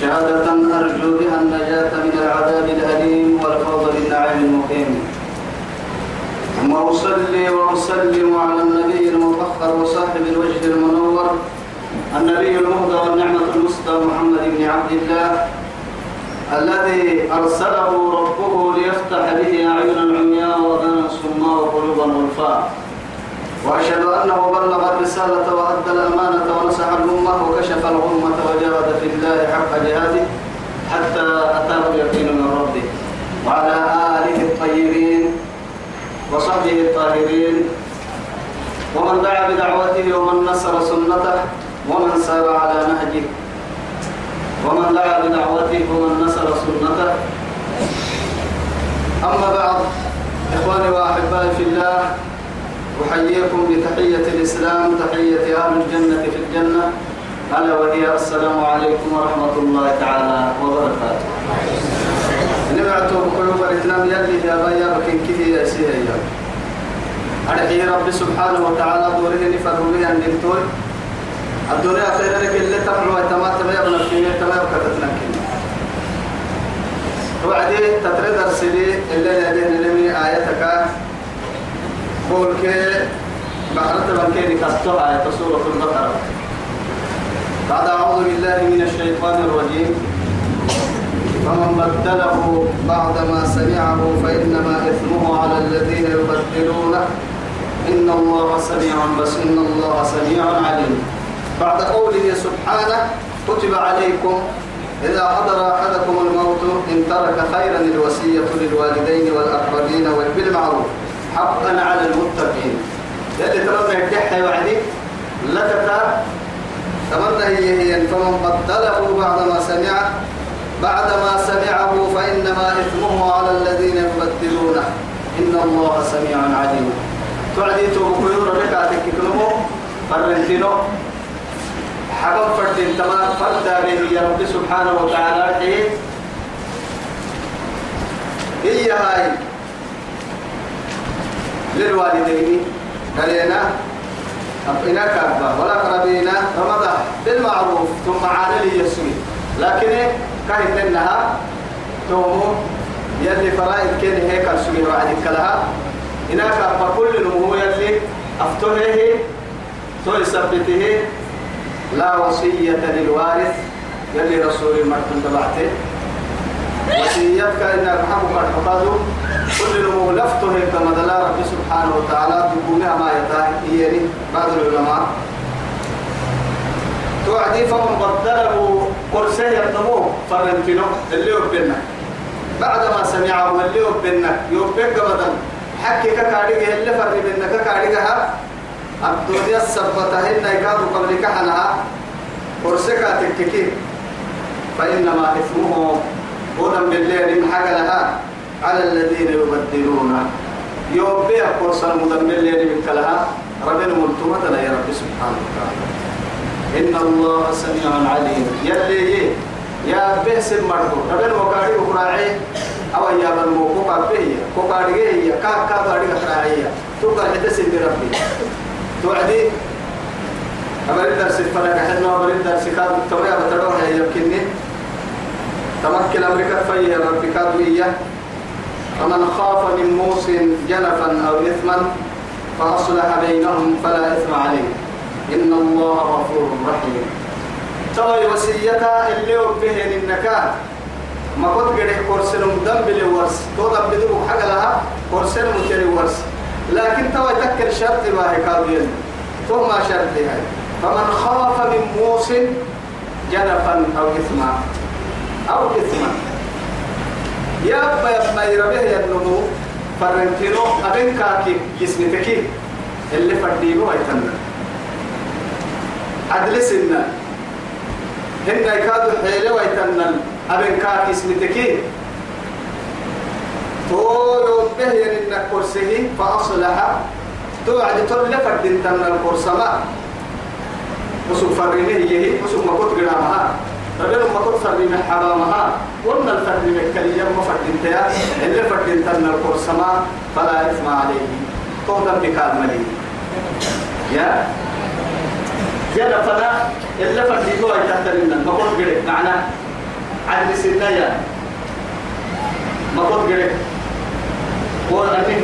شهادة أرجو بها النجاة من العذاب الأليم والفوز بالنعيم المقيم. ثم أصلي وأسلم على النبي المطهر وصاحب الوجه المنور النبي المهدى والنعمة المسدى محمد بن عبد الله الذي أرسله ربه ليفتح به أعين العمياء وأذانا الصماء وقلوبا غلفاء وأشهد أنه بلغ الرسالة وأدى الأمانة ونصح الأمة وكشف الغمة وجاهد في الله حق جهاده حتى أتاه اليقين من ربه. وعلى آله الطيبين وصحبه الطاهرين. ومن دعا بدعوته ومن نصر سنته ومن سار على نهجه. ومن دعا بدعوته ومن نصر سنته. أما بعد إخواني وأحبائي في الله أحييكم بتحية الإسلام تحية أهل الجنة في الجنة. ألا وهي السلام عليكم ورحمة الله تعالى وبركاته. نبعتوا بقلوب الإسلام يلي يا بايا بكين كذي يا سيدي يا. أرحي رب سبحانه وتعالى دوره نفر به أن نبتوي الدنيا خير لك اللي تمر ويتما تما يبنى فيه تما يبقى تتنكين وعدي تترد أرسلي اللي يدين لمي آيتك قول كي بحرت بنكي كستوها آية سورة البقرة. بعد أعوذ بالله من الشيطان الرجيم. فمن بدله بعدما سمعه فإنما إثمه على الذين يبدلونه. إن الله سميع بس إن الله سميع عليم. بعد قوله سبحانه كتب عليكم إذا حضر أحدكم الموت إن ترك خيرا الوصية للوالدين والأقربين بالمعروف حقا على المتقين. يلي ترى يدحي وعدي لك تمنى هي هي. فمن بدله بعدما سمعه بعدما سمعه فإنما إثمه على الذين يبدلونه. إن الله سميع عليم. تعدي توبكيور لك أتككلمو فرنتينو حكم فردين. تمام. فردا به يا رب سبحانه وتعالى. هي هاي للوالدين. قالينا أبقنا كابا ولا قربينا رمضة بالمعروف ثم عادل يسوي. لكن كاين لنها تومو يلي فرائد كين هيك السوي وعد كلها. هناك فكل نمو يلي أفتوه تو يثبته لا وصية للوارث يلي رسول المرحوم تبعته. وصيتك إنك حقك الحفاظ كل نمو لفته كما دلا رب سبحانه وتعالى بكونها ما يتاه إياني بعض العلماء. توعدي فمن بدله قرسه يطلبوه فرنتينو اللي يبنى بعد ما سمعه اللي يبنى يبنى بدل حكي ككاريجه اللي فرق بينك ككاريجها الدنيا السبتة هن يكادوا قبل كحنها قرسك تككي فإنما إثمه ودم بالليل حاجة لها على الذين يبدلون. يوبي قرصا مدمر لين من كلها ربنا ملتمتنا يا رب سبحانه وتعالى. إن الله سميع عليم. يلي يا بهس مرضو. ربنا وكاري وكراعي أو يا بن موكوكا بيه كوكاري هي كا كا باري كراعي توكا حدث بربي توعدي؟ أمر درس فلك حنا أمر درس كاد تبرع بتروح يمكنني. تمكن أمريكا في ربك كادوية فمن خاف من موس جنفا أو إثما فأصلح بينهم فلا إثم عليه. إن الله غفور رحيم. توي وسيتا اللي وبه النكاح ما كنت قد كورسن دم بالورس تو دم بدو حاجة لها كورسن متري ورس. لكن توي تكر شرط ما هي تو ما شرط هاي. فمن خاف من موس جنفا أو إثما. أو إثما. يا أبا يا أبا يربيه يا النمو فرنتينو أبين كاكي جسمتكي اللي فردينو هيتنا عدل سنة. هن يكادوا حيلة ويتنن أبن كاك اسمتكي تو يوم به إنك كرسيه فأصلح. توعد تقول لفرد تن الكرسما وسوق فرينه يهي وسوق ما كنت ما كنت فرينه حرامها قلنا الفرد مكاليا ما فرد انتيا اللي فرد تن الكرسما فلا إثم عليه. تودا بكار ملي يا؟ يا فلا اللي فرد هو تحت لنا ما كنت قريب معنا. عدل سنايا ما كنت قريب.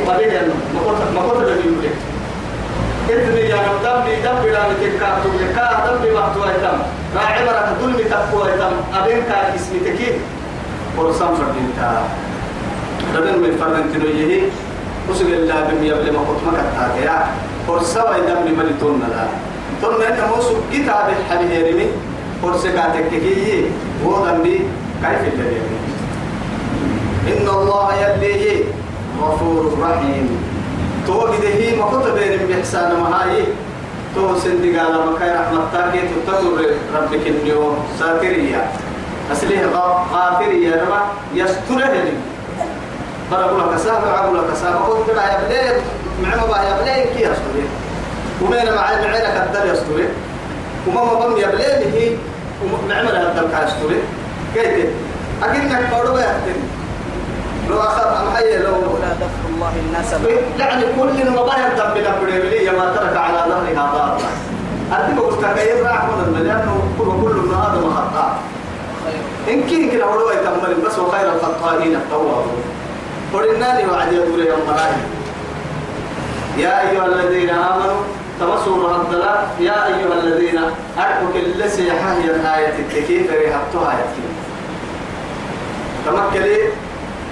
قليلا ما كنت ما كنت لم يملك إذن يا دم لي دم بلا متكاتو لكا دم لي وقت ويتم راعي مرة دل متكو ويتم أبين كا اسمي تكيد ورسام فردين تا ربنا من فرن تنو يهي وسق الله بم يبل ما كنت ما كتاك يا ورسوا يدم لي ملي تون لا تون أنت مو سق كتاب الحبي هرمي ورسكاتك كي هو دم لي كيف اللي إن الله يلي غفور رحيم تو هي ما كنت بين بإحسان مهاي تو سندي قال ما كان رحمة تاكي تتطر ربك النيو ساترية أصليه غافرية ربا يستره لي برقوا لك سابع عقول لك سابع قلت لا يا بلاد معما بها يا بلاد كي يستره ومين مع معينك الدل يستره وما بم يا بلاد هي ومعما لها الدل كاستره كيف أكنك بارو يحتم لو أخذ أم حي لو لولا دفع الله الناس يعني كل بها الدم بلا بريملية ما ترك على ظهرها ضارا أنت قلت كيف راح من لأنه كل كل ابن آدم خطأ. إن كين كنا ولو يتمر بس وخير الخطائين التوابون قلنا لي وعد يقول يا مراي يا أيها الذين آمنوا تمسوا الضلال يا أيها الذين أرحوا كل سيحة هي الآية التكيف ريحتها يتكيف تمكلي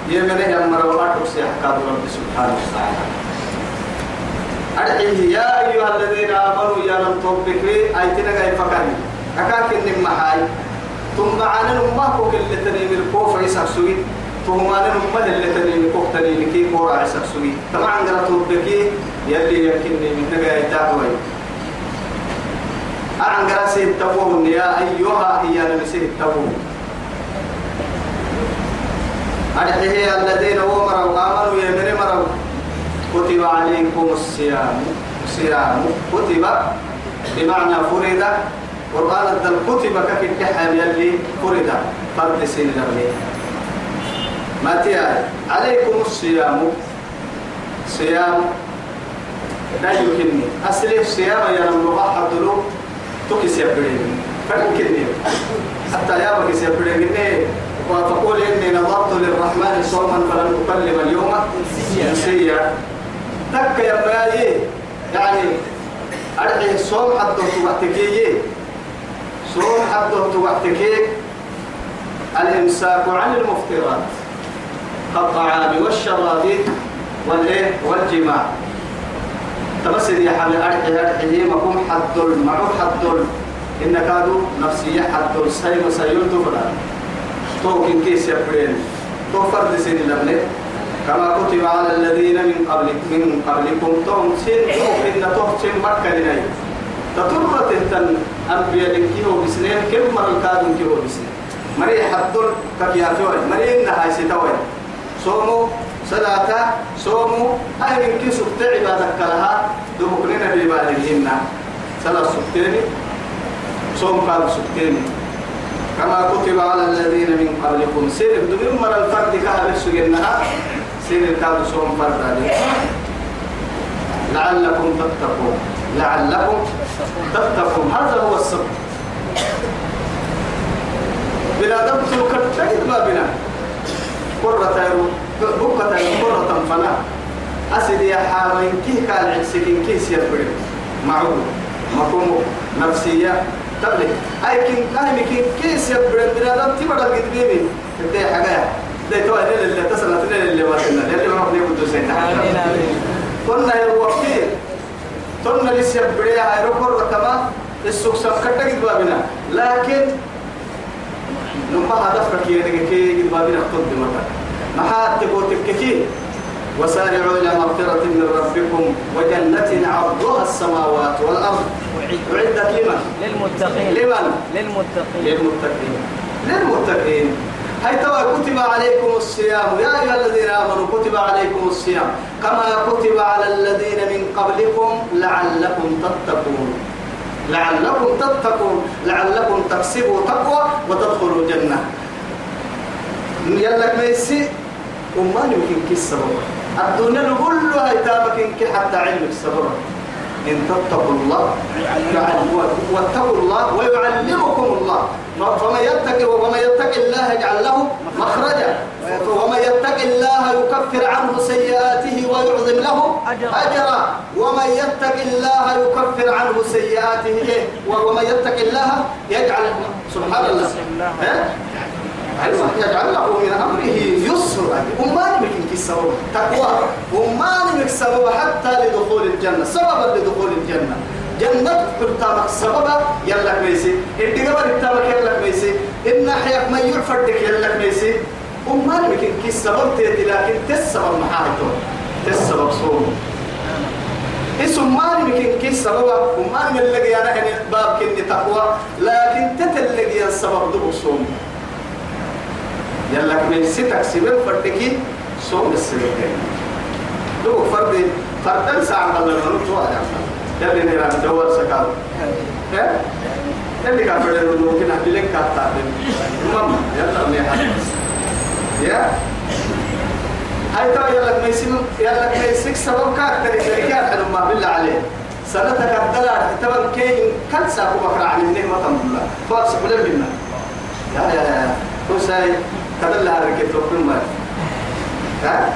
يمنه يا مرة سيحكى رب سبحانه وتعالى. أرحيه يا أيها الذين آمنوا يا لم تبكري أيتنا غير فكري أكاك إن محاي. ثم معانا نمه كل تنين الكوف عيسى سوي ثم معانا نمه اللي تنين الكوف تنين كي كورا عيسى سوي طبعا قرأت تبكي يلي يمكنني من نجا يتابعي أعن قرأسي التبون يا أيها هي نمسي التبون أرحيه الذين أمروا آمنوا يمن مروا كتب عليكم الصيام. صيام. كتب. بمعنى فرد. قرآن الدل كتب التحام يلي فرد. فرد سين لغني. ما تيا عليكم الصيام. صيام. لا يمكنني أصلي الصيام يا رب. حضروا. تكس يبرين فلكني حتى يا بكس يبرين فقول إني نظرت للرحمن صوما فلن أكلم اليوم إنسيا تك يا باي يعني أرحي صوم حدث وقتكي صوم حدث وقتكي الإمساك عن المفطرات. كالطعام والشراب والإيه؟ والجماع. تمسد يا حبيبي أرحي أرحي مكم حد معه حد. إن كادوا نفسية حد. سيم سيلتو فلان. توكن كيس يبرين تو فرد سين لبنه كما كتب على الذين من قبل من قبلكم توم سين توكن تو سين مكة لناي. تطرت تن أنبياء كيهو بسنين كم مر الكادم كيهو بسنين؟ مري حدل كيافوي مري إنها ستوي. صوموا صلاة صوموا. من كي سكت عبادك لها دبكننا ببالغين صلاة سكتيني صوم قال سكتيني كما كتب على الذين من قبلكم. سير دبر مر الفرد كهل سجنها سير كاد صوم فرد لعلكم تتقون. لعلكم تتقون. هذا هو السبب. بلا دبت كتير ما بنا. قرة بكة قرة فنا. أسد يا حامين كيه قال عكسكين كيه سير معروف. مفهوم. نفسية. تبلي. أي كن أهل كن كيس يبرد بنا دم تبرد قد بيبي تبدأ حاجة. ده تو أنا اللي تصل أنا اللي وصلنا اللي ما نقدر نقول زين آمين آمين. كنا الوقتين كنا لسه يبرد هاي ركور ركما. السوق سكتة قد بابنا لكن لما هدفك كي كي قد بابنا خطب مرة ما حد تقول تككي وسارعوا إلى مغفرة من ربكم وجنة عرضها السماوات والأرض. أعدت لمن؟ للمتقين. لمن؟ للمتقين. للمتقين. للمتقين. هاي توا كتب عليكم الصيام. يا أيها الذين آمنوا كتب عليكم الصيام. كما كتب على الذين من قبلكم لعلكم تتقون. لعلكم تتقون. لعلكم تكسبوا تقوى وتدخلوا الجنة. يلا ميسي وما يمكن كيس الدنيا كلها يتابك إنك حتى علمك سبب إن تتقوا الله واتقوا الله ويعلمكم الله. فمن يتق ومن يتق الله يجعل له مخرجا. ومن يتق الله يكفر عنه سيئاته ويعظم له أجرا. أجرا ومن يتق الله يكفر عنه سيئاته إيه؟ ومن يتق الله يجعل سبحان الله؟ أيوة يجعل له من أمره يسرا. وما نمك السبب. تقوى. وما نمك سبب حتى لدخول الجنة. سببا لدخول الجنة. جنة قرطانك سببا يلا ميسي. إنت قبل التابك يلا ميسي. إن حياك ما يعفردك يلا ميسي. وما نمك السبب تيتي لكن تسبب محايته تسبب صوم اسم ما نمكن كي سبب وما نملقي أنا هنا باب كني تقوى لكن تتلقي السبب دبو صوم يلا من ستك سبب فردكي صوم السبب دو فرد فرد ساعة الله من تو على يلا نيران جوال سكال ها؟ يلا كافر ممكن أهلك كاتا. ماما يلا نيها يا هاي ترى يلا ميسم يلا ميسك سبب كاكتر الشركات حلو ما بالله عليه. سنتك الدلع تبن كين كل ساكو بكرة عن النعمة الله. فارس بلا منا يا يا يا هو ساي تدل على ركبت وكل ما ها؟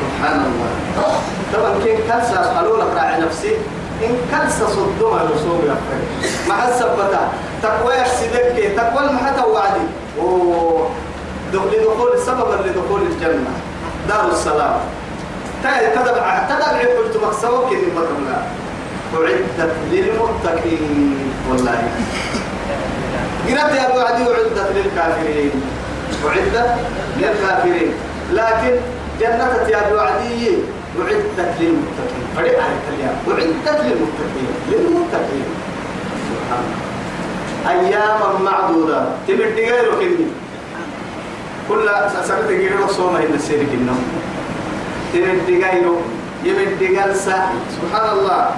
سبحان الله. طبعا كين كل ساس حلول راعي نفسي. إن كل صدوها رسول يفكر مع السبتة تقوى يحسدك تقوى المحتى وعدي. لدخول سببا لدخول الجنة. دار السلام تدبع تدبع قلت مكسوك من مكملا أعدت للمتقين. والله. قرأت يا أبو عدي أعدت للكافرين. أعدت للكافرين. لكن جنة يا أبو عدي أعدت للمتقين. فريق على الكلام. أعدت للمتقين. للمتقين. سبحان الله. أياما معدودة. تمد غيره كني كل سنة غيره صوم هنا سيرك النوم تمد غيره يمد جلسة سبحان الله.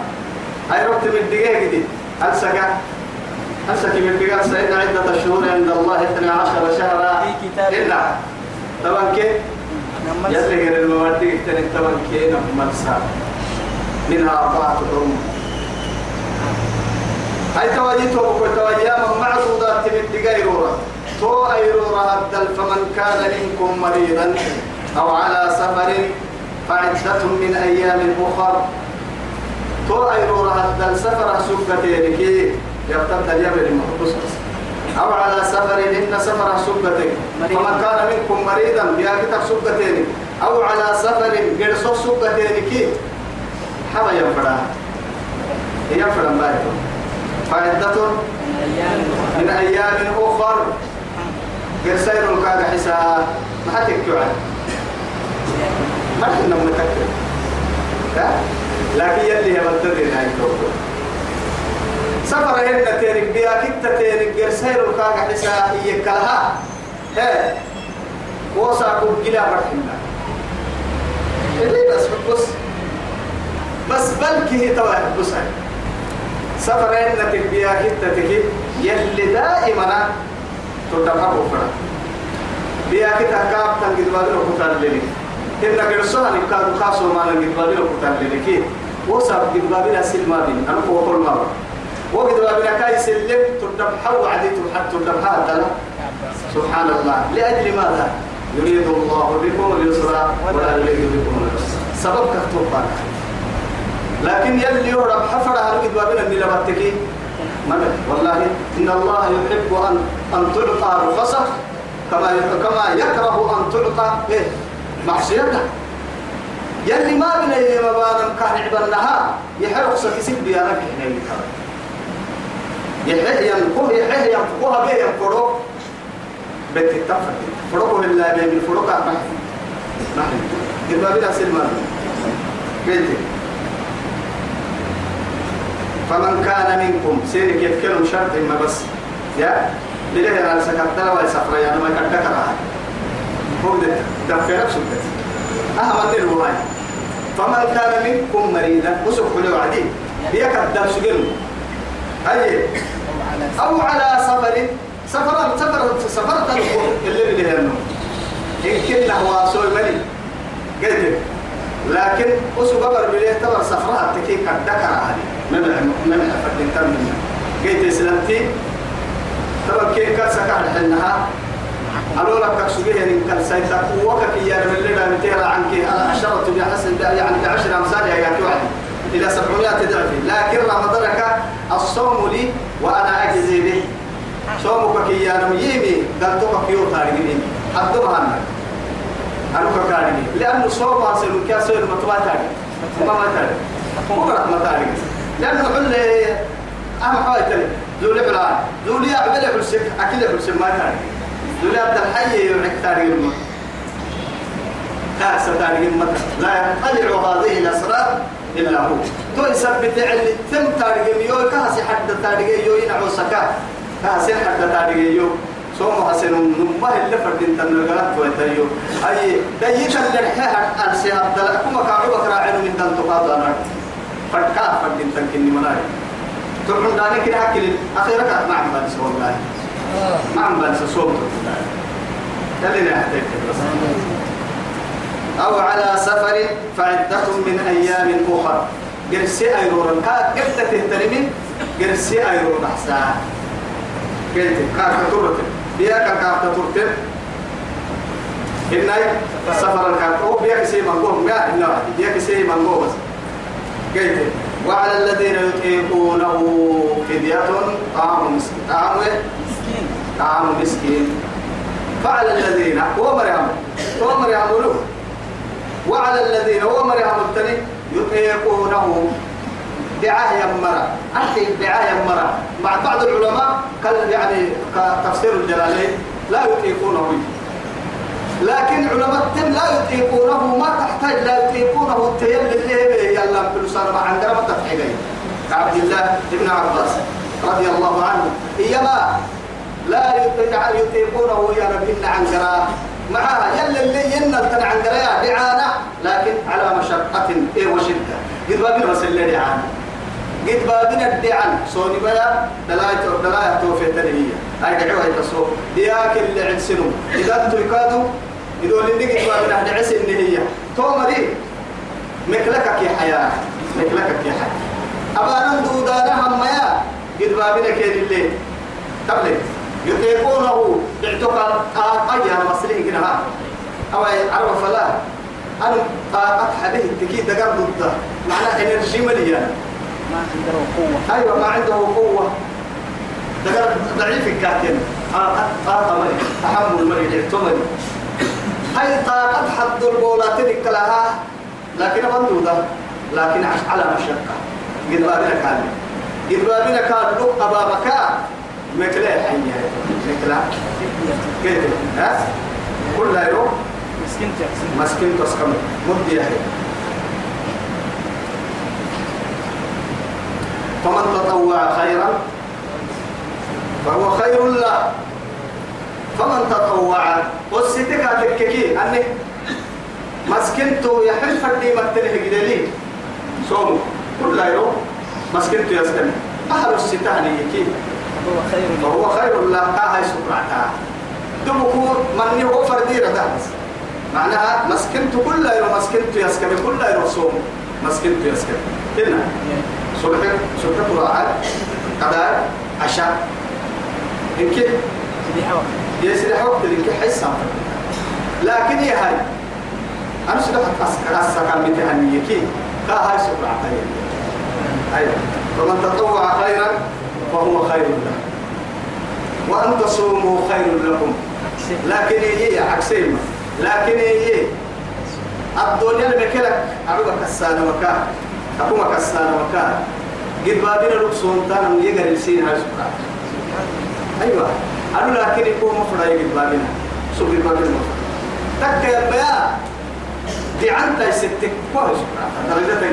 هاي رحت من دقيقة دي ألسك من جلسة إن عدة الشهور عند الله 12 شهرا. في كتاب. إلا. طبعا نمس يلي غير المواد يختلف طبعا كيف نمسا منها أربعة حرم هاي تواجيتو بكل تواجياما معدودات من دقيقة تو أيرورا الدل فمن كان منكم مريضا أو على سفر فعدة من أيام أخر. تو أيرورا الدل سفر سكتين كي يبتد اليمن المحبوس أو على سفر إن سفر سكتين فمن كان منكم مريضا بياكتك سكتين أو على سفر قرصو سكتين كي. حما ينفرا. ينفرا بايتو فعدة من أيام أخر. قرسين الكاغا حساب ما حتكتو عنه. ما كنا متكتو لكن يلي بدل هاي توقف سفر هنا تيرك بيا كتا تيرك قرسين الكاغا حساب هي كلها. هي وصاكو جلا مرحنا اللي بس بس بس بلكي هي تواهب بس سفر هنا تبيا كتا تكي يلي دائما تدفع بفرا بيا كتا كاب تنجد بالو كتان للي إن قرصوها نكاد خاصو ما نجد بالو كتان للي كي وصاب جد بالو سلما بين. أنا مرة وقد بالو كاي سلم تدفع وعدي تدفع تدفع هذا سبحان الله لأجل ماذا؟ يريد الله بكم اليسر ولا يريد بكم العسر. سبب كتب لكن يلي يهرب حفر على قد بابنا اللي لبتكي من؟ والله إن الله يحب أن أن تعطى رخصة كما كما يكره أن تعطى إيه؟ معصيته يلي ما ما بان كان عبرناها يحرق سكسب بيانك هنا كان يحيى يحيى ما ما فمن كان منكم سيرك يتكلم شرط ما بس. يا؟ بليه على سكت تلا ويسافر يا ما كان دكرها هو ده دفع نفسه. أهم من هو هاي. فمن كان منكم مريضا وسوف له عدي بيكتب سجن أي أو على سفر. سفر سفر سفر اللي هنو إن كنا هو سوي مني قلت لكن أسو قبر بليه تبر سفرها تكي قد ذكر هذه. ما من ما من أفرد تم منها. قلت سلمتي. تبر كي كان سكر حنها ألو لك تكسبيه إن كان سيدا وكك يا من اللي لا متيرا عنك. أشرت بحسن يعني بعشر أمثال يا واحد. إلى سبعمائة ضعف. لكن رمضانك الصوم لي وأنا أجزي به. صومك يا نميمي قلتك كيو تاريني حدوها أنا أنا كاريني. لأنه صوم أصل كاسر متوا تاري ما ما تاري مو ما تاري لأنه حل أهم حاجة تاني ذولي بلان ذولي أعمل حلسك أكل حلسك ما تاري. ذولي عبد الحي يعك تاري الموت كاس تاري الموت لا يطلع هذه الأسرار. إلا هو. تو يثبت علي تم تارجم يو كاسي حد تارجم يو ينعو سكا كاسي حد تارجم يو. سوما حسن نمه اللي فردين تنلقات ويتيو أي ديك اللي رحيها أنسي عبد الله. كما كعبوا كراعين من دان تقاضى أنا فردكا فردين تنكني مناي تقول داني كده أخيرا ما عم بنسى والله. ما عم بنسى صوم تلي نحتاج بس أو على سفر فعدة من أيام أخرى قرسي أيرورا كا قلت تهترمين؟ قرسي أيرورا أحسا قلت كارتا تورت بيا كارتا تورت إناي سفر الكارتا أو بيا كسي منقوه ما إلا واحد. بيا كسي منقوه بس قلت وعلى الذين يطيقونه فدية. طعام مسكين. طعام مسكين. طعام مسكين. فعلى الذين. هو مريم. هو مريم وعلى الذين هو مريم التني يطيقونه. دعاء يمرا أحكي دعاء يمرا مع بعض العلماء قال يعني كتفسير الجلالين لا يطيقونه. لكن علماء التن لا يطيقونه. ما تحتاج لا يطيقونه. التيل اللي هي يلا بلسان ما عندنا ما تفحيلي عبد الله بن عباس رضي الله عنه. إيما لا يطيق- يطيقونه. يا ربنا عن قراء معها يلا اللي ينل تن عن قراء دعانا لكن على مشقة إيه وشدة. قد بابنا مسلة دعانا قد بابنا الدعان صوني بيا دلاية دلاية توفي تنهية هاي دعوة هاي تصو دياك اللي عند سنو إذا أنتوا يكادوا يقول لي قد بابنا دعس النهية تومري مكلكك يا حياة. مكلكك يا حياة. أبا نندو دانا هم يا. قد بابنا كيد الليل. تبلي يطيقونه اعتقال أيها المصريين كنا ها. أو عرف فلا. أنا طاقت حديه التكيد دقر ضده معناه إنرجي مليان. ما عنده قوة. أيوة ما عنده قوة. دقر ضعيف الكاتن طاقت طاقة مري تحمل مري جهتمري هاي طاقت حد البولات كلها لكن بندودة لكن على مشقة. قد بابنا كان. قد بابنا كان لق أبا مكان مكلا حيا مكلا كيف ها؟ كل يوم؟ مسكين تحسن مسكين تسكم مد يحيى فمن تطوع خيرا فهو خير له. فمن تطوع والستك تككي أني مسكنتو يحل فردي مكتله جدلي صوم كل يوم مسكنتو يسكن أهل الستان يكي هو خير له. فهو خير له. هاي دمكو من هو فردي ردهس معناها مسكنت كل يوم مسكنت يسكن كل يوم صوم. مسكنت يسكن هنا صبح صبح قراءة قضاء عشاء. يمكن يسرح وقت. يمكن حسا لكن يا هاي أنا سبحت أسكر أسكر متهنية كي؟ كا هاي سكرعة أيوة. فمن تطوع خيرا فهو خير له وأن تصوموا خير لكم. لكن هي عكسين لكن هي الدنيا بكلك. أروى كسانة وكا. أكوما كسانة وكا. قد بابنا لبسون تانا يقر السين هاي سكرات أيوة. أنا لكن يكون مفرد قد بابنا سوق بابنا تك يا. بيا دي عنتا يستك كوه سكرات درجة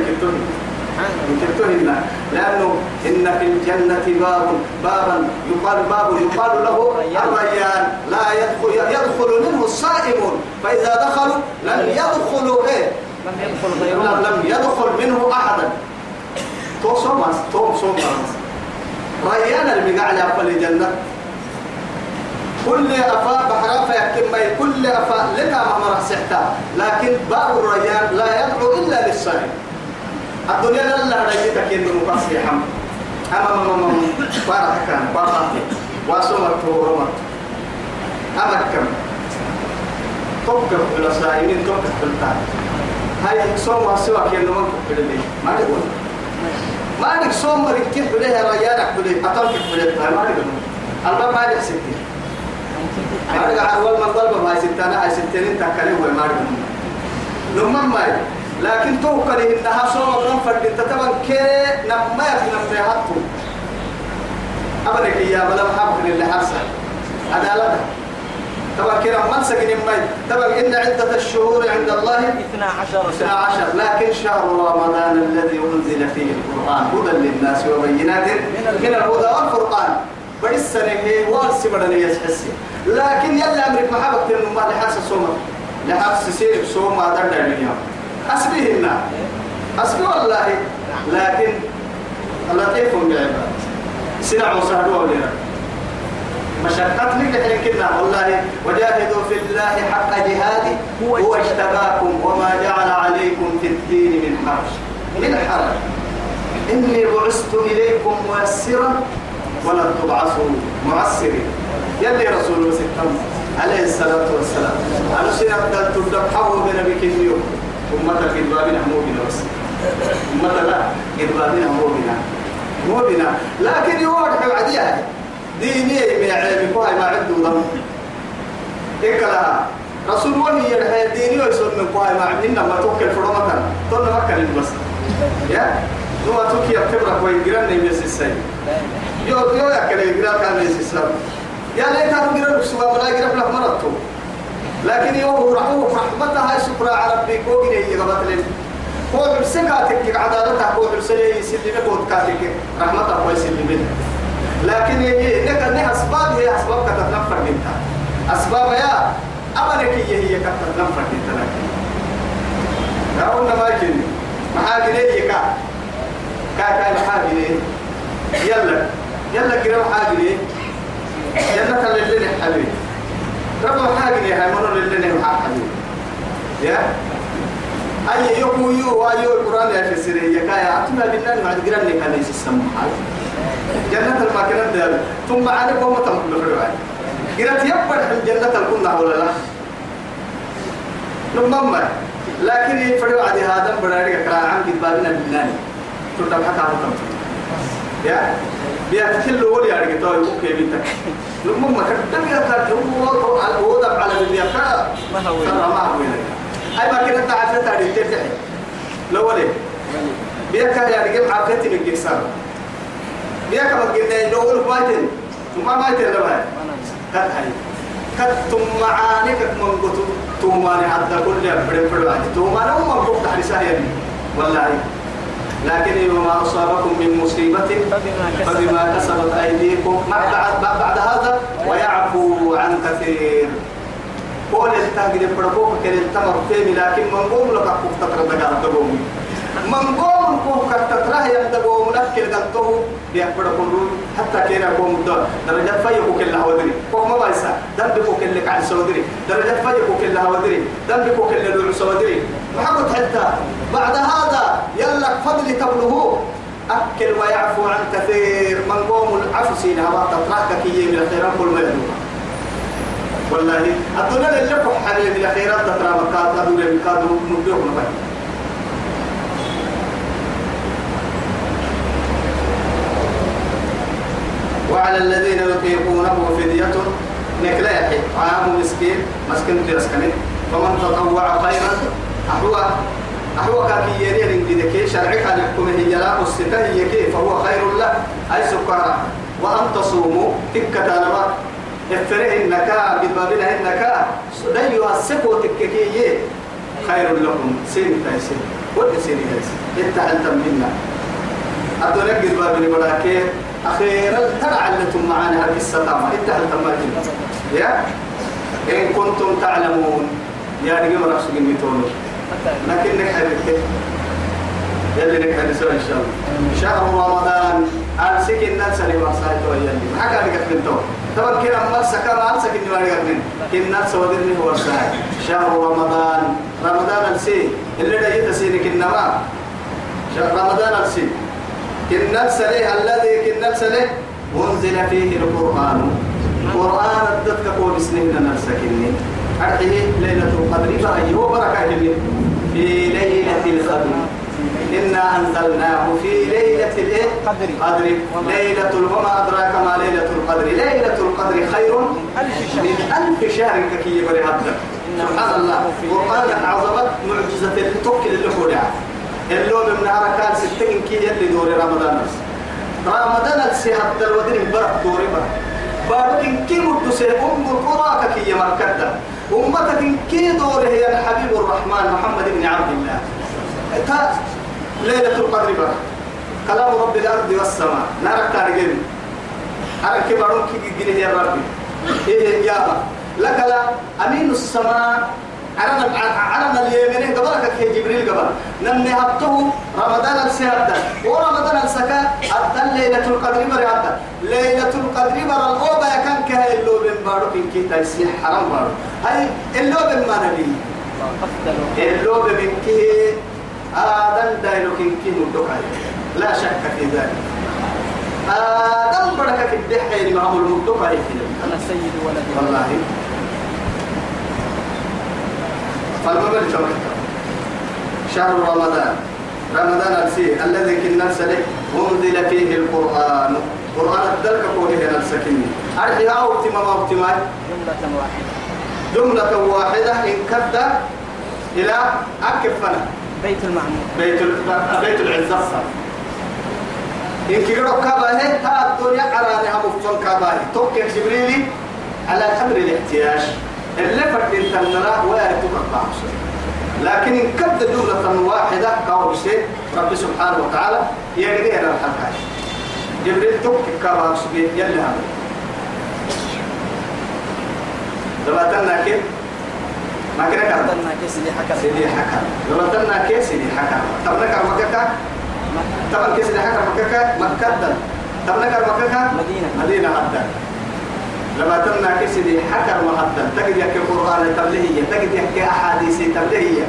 يمكن لأنه إن في الجنة باب بابا يقال باب يقال له الريان. لا يدخل يدخل منه الصائمون فإذا دخلوا لم يدخلوا إيه؟ لم يدخل غيرهم لم يدخل منه أحدا. تو صوماس تو صوماس ريان المقعد أفل الجنة. كل أفاء بحرا فيكتم مي كل أفاء لك ما مرح لكن باب الريان لا يدعو إلا للصائم. الدنيا لا لا إنه مقصي حم أما ما ما بارك كان بارك. واسمت ورمت أما كم. توقف على صائمين توقف بالتالي هاي صوم وأسوأ كأنه ما كبر لي. ما تقول ما عندك صوم مريك كيف بليه ريانك بليه أطلق بليه ما تقول الباب ما عندك ستين ما عندك عروال من ضرب ما ستانا هاي ستين تكلم وما عندك نمم ما لكن توكل إنها صوم من فرد تتبع كي نما بيهاتهم أبدا يا بلا محبك اللي حرسه عدالة طبعا كده من سجن ماي طبعا إن عدة الشهور عند الله 12 اثنا سنة عشر. لكن شهر رمضان الذي أنزل فيه القرآن هدى للناس وبينات من الهدى والفرقان. بس هي والس بدني يسحسي لكن يلا أمرك محبك تنو ما لحاس الصوم. لحاس سير صوم ما درد أسبيهن أسبي والله. لكن لطيف بعباد سنع وسهدوا ولنا مشقت لك الحين كنا. والله وجاهدوا في الله حق جهاده. هو اجتباكم وما جعل عليكم في الدين من حرج. من حرج. إني بعثت إليكم ميسرا ولن تبعثوا معسرين. يلي رسول ستم عليه الصلاة والسلام. أنا سنة تبدأ حول بنبي كنيو أمتك إدبابنا مو بنا بس. أمتك لا إدبابنا مو بنا مو بنا لكن يوضح العديد ديني من عيبك وهي ما عنده ضم. إكلا رسول الله يرحي ديني ويسون من قوي ما عندنا ما توكل فرمتا ما كان بس يا؟ نو توكي يكبر كوي جيران نيمس السي يو يو يأكل جيران كان نيمس السي يا ليت أنا جيران بسوا ولا جيران لا مرتو لكن يوم رحوه رحمتها هاي سكرا على ربي كوجي يجبت لين هو بسكاتك عدالتها هو بسلي يسلمك وتكاتك رحمتها هو يسلمك لكن هي لك أن أسباب هي أسباب كتتنفر منها. أسباب يا أبنك هي هي كتتنفر منها لكن. دعونا ما يكني محاجني كا كا كا محاجني يلا. يلا كده محاجني يلا خلي لنا حبيبي رب محاجني هاي لنا محاجني يا؟ أي يوم يو وأيو القرآن يا فسرية كايا أتنا بالله ما تقرأني كان يسمى جنة الماكنة ديال ثم قوم تنقل في الوعي قرأت يبقى الجنة الكنا ولا لا؟ نمم لكن يفرق عادي هذا براري كلا عن قد بابنا بالناني تردم حتى عن يا بيا كل ولي على قطاع يبقى بيتك. نمم كتب يا ترى هو هو دب على اللي يبقى ما هو ترى ما هو هاي ما كنا تعرف تعرف تفتح لو كان يعني جمع عفتي من جسار بيا كما قلنا إنه أول بايتن ما بايتن لما كت هاي. كت ثم معانك من قط ثم أنا حتى كل بدي واحد ثم أنا هم قط تحت سهل والله. لكن وما أصابكم من مصيبة فبما كسبت. أيديكم. ما بعد بعد هذا ويعفو عن كثير. قول التاجر بربوك كان التمر فيني لكن من قوم لك أكوك تترى دقال دقومي من قوم كوك تترى يندقوم نكل قلته بيكبر كله حتى كينا قوم الدار درجة فيكو كلها ودري. كوك ما بايسا. دم بكو كلك عن سودري درجة فيكو كلها ودري. دم بكو كل دول سودري محمد حتى بعد هذا يلا فضل تبلغه أكل ويعفو عن كثير. من قوم العفو سينا ما تتركك كي من الخيرات كل يدوم. والله الدنيا اللي لكم حبيب من الخيرات تترى مكات أدول مكات نبيهم نبي وعلى الذين يطيقونه فدية. نكلاحي عام مسكين مسكين تيسكني فمن تطوع خيرا أحوى أحوى كاكي يرين كده شرعك أن يحكم هي لا الستة هي كيف فهو خير له أي سكرة؟ وأن تصوموا تكة نبا افره النكا ببابنا النكا لا يوسكوا تككي خير لكم. سين تايسين. ودي سيدي هيس إنت منا. أدو نقل بابني براكي أخيرا ترى علتم معانا هذه السلامة. إنت ما يا؟ إن كنتم تعلمون. يا رجل رأسك الميتون لكنك حبيبك يلي لك هنسوا إن شاء الله. شهر رمضان أمسك الناس اللي مرسايت ويلي. ما حكى لك من تو. طبعا كنا مرسك ما أمسك إني ما لك من. كنا سودني هو الساعة شهر رمضان. رمضان السي اللي ده يتسينك النما شهر رمضان السي كنا سليه الذي كنا سليه أنزل فيه القرآن. قرآن الدتك قول سنين نرسكني أرحيه ليلة القدر فأيه بركة جميل في ليلة القدر. إنا أنزلناه في ليلة الإيه؟ قدر. ليلة وما أدراك ما ليلة القدر. ليلة القدر خير. من ألف شهر ككي بري هذا. سبحان الله. قرآن عظمت معجزة التوكل اللي هو دعا اللون من كان ستين كي يلي دوري رمضان. رمضان السيحة الودين برك دوري برك بارك كي مدسي أم القرى كي مركدة أمتك كي دوري هي الحبيب الرحمن محمد بن عبد الله. تا ليلة القدر برك كلام رب الأرض والسماء. نارك تارجين أنا كبرون كي جيني يا ربي إيه يا لك لا أمين السماء. عرنا عرنا اليمين قبلك كي جبريل قبل. نمني هبته رمضان السهد ورمضان السكا أدى ليلة القدر بري أدى. ليلة القدر بري الأوبا يكن كهي اللو بن بارو كن كي تيسيح حرام بارو. هاي اللو بن ما نبي. اللو بن كي آدم دايلو كن كي مدوكاي لا شك في ذلك. آدم بركة الدحيل معه المدوكاي أنا سيد ولد والله. شهر رمضان. رمضان السي الذي كنا سلك أنزل فيه القرآن. قرآن الدلك قوله نفسكني أرحي أو اهتمام أو اهتمام جملة واحدة. جملة واحدة إن كد إلى أكفنا. بيت المعمور. بيت ال- بيت العزة. إن كيرو كاباه تا الدنيا عرانها مفن كاباه توكل جبريلي على قدر الاحتياج. اللي فرد تنرى ولا تقطع لكن إن كد جملة واحدة كاو شيء رب سبحانه وتعالى يقدر الحلقة جبريل توكل كاباه سبيه يلي هذا. لما كيف؟ ما كنا كرم قتلنا كيس اللي حكى سيدي حكا لما تنا كيس سيدي حكا طب نكر مكة؟ طبعا كيس اللي حكا مكة؟ مكة طب نكر مكة؟ مدينة. مدينة حتى لما تنا كيس اللي حكا محتى تجد يحكي القرآن تبليهية تجد يحكي أحاديث تبليهية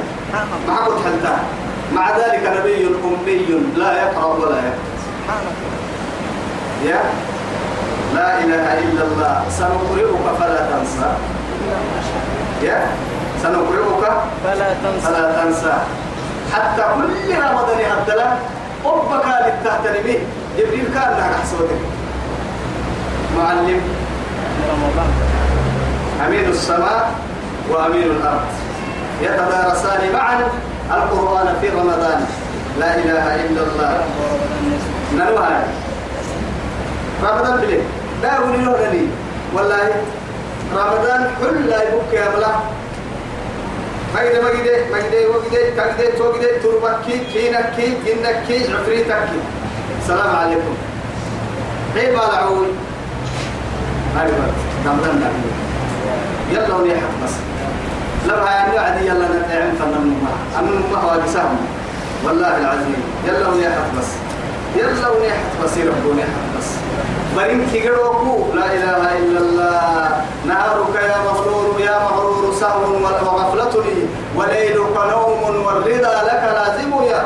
ما قلت حتى مع ذلك نبي أمي لا يقرأ ولا يكتب. يا لا إله إلا الله. سنقرئك فلا تنسى. يا سنقرئك فلا تنسى. فلا تنسى. حتى كل رمضان يهدلا أبك للتهتنمي جبريل كان لك حسودك معلم. رمضان. أمين السماء وأمين الأرض. يتدارسان معا القرآن في رمضان. لا إله إلا الله. نلوها. رمضان بلي لا له لي والله رمضان كل لا يبكي يا بلا مجد مجد مجد وجد كجد توجد تربكي كينكي جنكي عفريتكي. السلام عليكم. عيب على عوي أيوة رمضان نعمل يلا ونيحك بس. لما يعني عادي يلا نتعلم فن المها أمن المها واجسهم والله العظيم. يلا ونيحك بس. يلا ونيحك بس. يرب ونيحك بس. برين كيغروكو. لا إله إلا الله. نهارك يا مغرور يا مغرور سهو وغفلتني وليلك نوم والرضا لك لازم يا.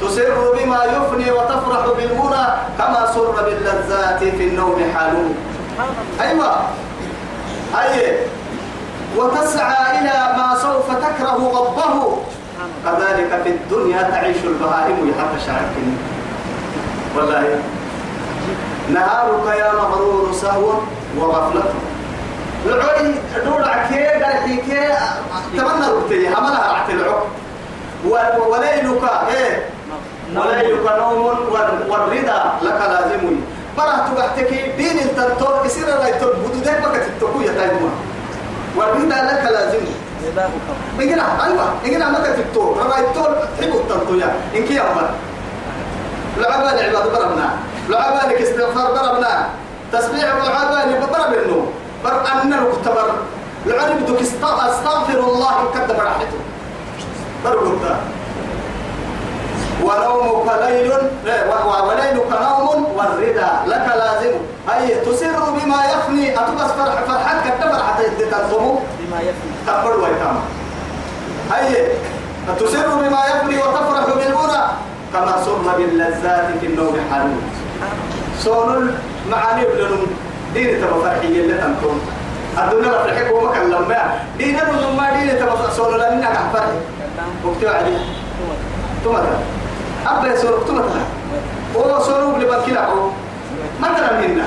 تسر بما يفني وتفرح بالمنى كما سر باللذات في النوم حالون أيوة. أي. وتسعى إلى ما سوف تكره ربه. كذلك في الدنيا تعيش البهائم يحب شعرك. والله. نهارك يا مغرور سهو وغفلته العوي دور عكي قال كي. تمنى ربتي عملها رعت العق و- وليلك إيه؟ وليلك نوم وال- والرضا لك لازم. برا تبحتك دين التنطور يصير لا يتبدو ده بقى تتقوى تايما والرضا لك لازم إننا أيوة إننا متى تبتو رأيتو تحبوا التنطو يا إنك يا أمر لعبان عباد بربنا لعبانك استغفار بربنا تسبيح لعبان برب النوم بر أن المختبر لعبان بدك است- استغفر الله كتب راحته بربنا ونومك ليل وليلك نوم والردى. لك لازم. هي تسر بما يفني. أتبس فرح فرحتك حتى تنصمه بما يفني. تقبل ويتام هي تسر بما يفني وتفرح بالأولى. كما سر باللذات في النوم حالون سون المعاني بلنم دين تبا فرحية اللي تنتون الدنيا لا فرحك وما كان لما دين ما دين تبا سون لنا فرحي. وقت عليه. ثم أبدا سور ثم هو سور بلي بكيلا مثلا منا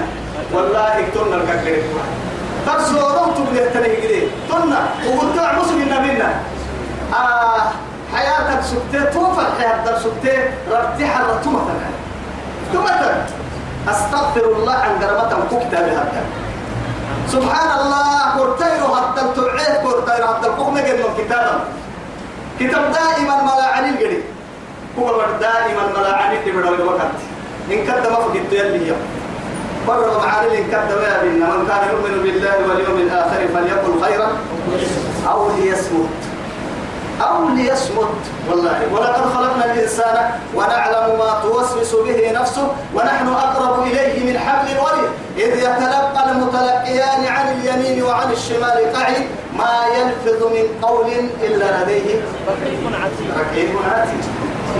والله كتبنا الكاكري ترسورو تبلي تنيجري تنا وقلت مسلم منا. آه حياتك سكتة توفى حياتك سكتة رتيح الرتومة ثم أستغفر الله عن قرمة كوكتا بهذا سبحان الله كورتيرو حتى التوعيد كورتيرو حتى الكوكنا جنون كتابا كتاب دائما ملاعن الجري هو دائما ملاعن اللي بدل الوقت إن كدم فقد يلي يوم بر معاني إن كدم يا بنا من كان يؤمن بالله واليوم الآخر فليقل خيرا أو ليصمت. أو ليصمت. والله. ولقد خلقنا الإنسان ونعلم ما توسوس به نفسه ونحن أقرب إليه من حبل الوريد. إذ يتلقى المتلقيان عن اليمين وعن الشمال قعيد ما يلفظ من قول إلا لديه. رقيب عتيد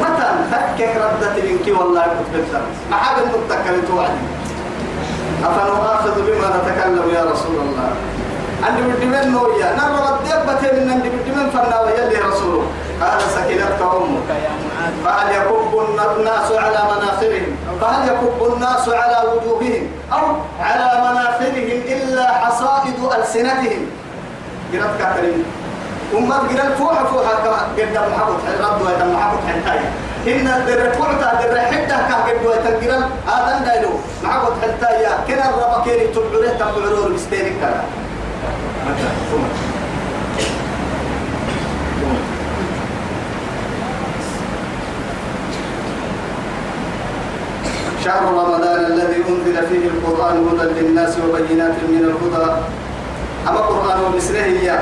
متى فكك ردت منك والله كنت بالذنب. ما حاجة متكلم توعدي. أفنؤاخذ بما نتكلم يا رسول الله. عندي بدي من نويا. نرى الدبة من عندي بدي من فنا ويلي رسوله. قال سكنتك أمك. فهل يكب الناس على مناخرهم؟ فهل يكب الناس على وجوههم؟ أو على مناخرهم إلا حصائد ألسنتهم؟ قرأت كاترين أمات قرأت فوحة فوحة قد محبط رد ويتم محبط حنتايا إن در فوحة در حتة كه قد ويتم قرأت آدم دايلو محبط حنتايا كنا الربا كيري تبعوله تبعوله بستينك كلا شهر رمضان الذي أنزل فيه القرآن هدى للناس وبينات من الهدى. أما القرآن ومثله هي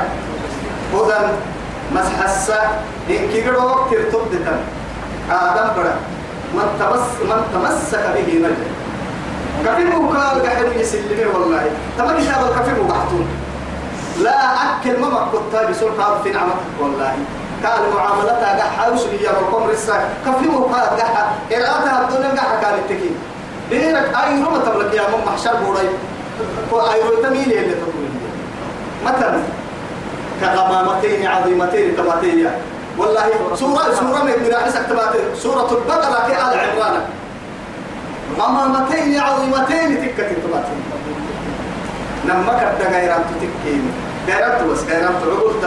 هدى مسحسة إن كيرو وقت ارتبدتا آدم بڑا من تمس من تمسك به نجا كفيه قال قحر يسلمه والله. تما كتاب الكفيه بحثون لا أكل ما مكتوب بسلطة في نعمتك والله. قال معاملتها قحا وسبيا والقمر الساعة. كفيه قال قحا إرادها الدنيا قحا كانت تكي ديرك أي رمى تبلك يا من محشر بوراي. أي رمى تميلي اللي تقول. مثلا كغمامتين عظيمتين تباتين والله سورة سورة من راحسك تباتين سورة البقرة كآل عمران. غمامتين عظيمتين تكة تباتين لما كبدا غيران تتكين غيران بس غيران تعقلت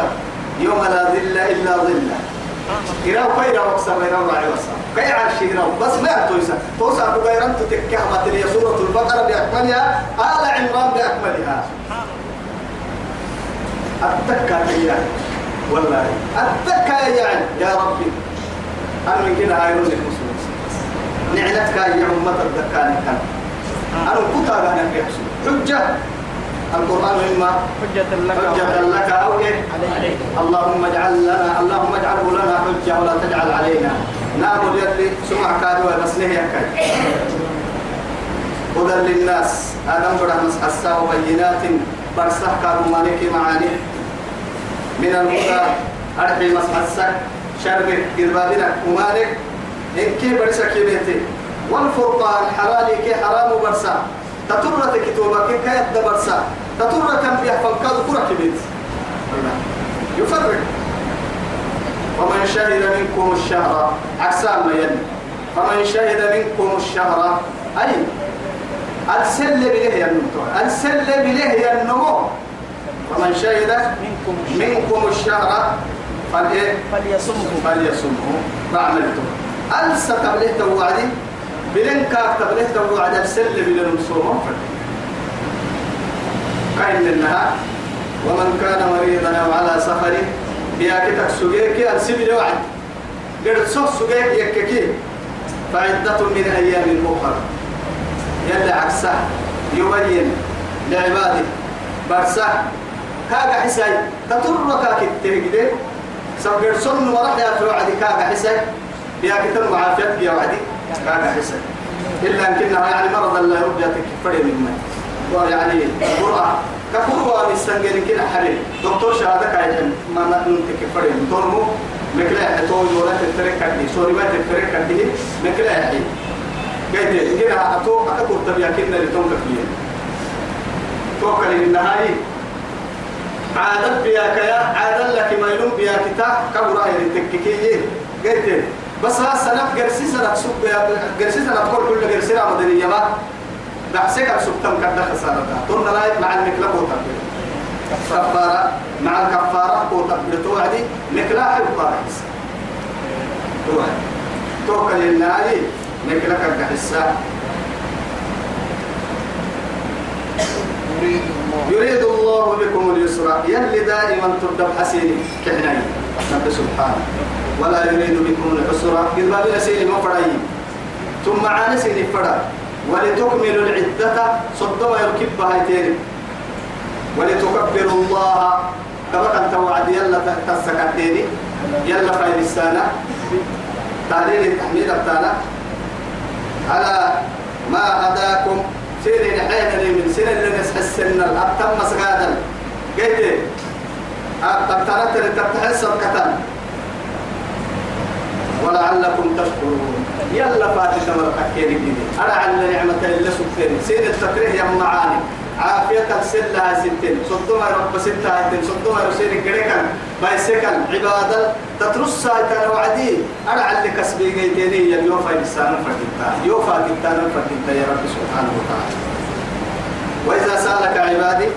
يوم لا ظل إلا ظله إراو كيرا وكسر إراو راعي وسا كي عرش إراو بس ما تويسا توسع بغيران تتكه مثل سورة البقرة بأكملها آل عمران بأكملها. التكة هي والله التكة يعني يا ربي. أنا من كده هاي رزق مسلم نعلتك يا أمة الدكان كان أنا كنت أنا حجة. القرآن إما حجة لك حجة لك أو إيه؟ عليك. اللهم اجعل لنا اللهم اجعله لنا حجة ولا تجعل علينا. نام يلي سمع كادوا بس نهي أكاد هدى للناس. آدم برا مسحسا وبينات. برسح كانوا مالك معاني. من الهدى أرحي مسحسا شرق قربابنا ومالك إن كي برسا كي بيتي. والفرقان حلالي كي حرام برسا تطرة كتوبة كي كيد برسا تطرة كم بيها فنكاد كرة كبيت يفرق. ومن شهد منكم الشهر عكسان ما يلي. فمن شهد منكم الشهر أي. السل بله ينمو السل بله ينمو. ومن شهد منكم منكم الشهر فليصمه. فليصمه. بعملته ألسى تبليه توعدي. بلن كاك تبليه توعد السل بلن صوم كاين النهار ومن كان مريضا أو على سفر بياكتك سجيك السبيل وعد قرد صف سجيك يككي. فعدة من أيام أخرى يلا عكسه. يبين لعباده. برسه. كاغا حساي تطرك كتير سبقر سن ورح يا في وعدي كاغا حساي بيا كتر معافيت يا وعدي كاغا حساي إلا أن كنا يعني مرض الله يرد يتكفر من ويعني قرأ كقرأ السنجين كنا حريم دكتور شهادة كايجن ما نحن تكفر من ترمو مكلا حتو يولا تترك كدي سوري ما تترك كدي مكلا حي قلت كنا أتو أتو تبيا كنا لتوم كفيه توكل النهاية. عادت بياك يا عادت لك ما يلوم بياك تا. كبر هاي التككية قلت بس ها سنة قرسي سنة سوق قرسي سنة تقول كل قرسي لا مدنية ما. بحسك سبتم كذا خسارة تون لا مع المكلا قوتا كفارة مع الكفارة قوتا بتوعدي مكلا حب قارس توعد توكل النهاية مكلا كذا حسا يريد الله. بكم اليسر يلي دائما تبدأ حسين كحناي رب سبحانه. ولا يريد بكم العسر قد باب نسيني مفرعي ثم عانسيني فرع. ولتكملوا العدة. صدوا يركب هايتين ولتكبروا الله. كما كان توعد يلا تسكتيني يلا فايد السنة. تعليل التحميل بتاعنا على ما هداكم. سير نحينا لي من سنة اللي نسح السنة الأبتم مسغادا قلت أبتم تركت لتبتحس الكتان ولعلكم تشكرون. يلا فاتت مرة أكيد جديد أنا على نعمة اللي سبتين. سير التكريه يا معاني عافية السلة ستين. صدوما رب ستة هاتين. صدوما رسير الجريكا بايسكن عبادة تترس سايتان وعدي أنا على كسبي جيتيني يوفا لسان فردتا يوفا كتان فردتا يا رب سبحانه وتعالى. وإذا سألك عبادي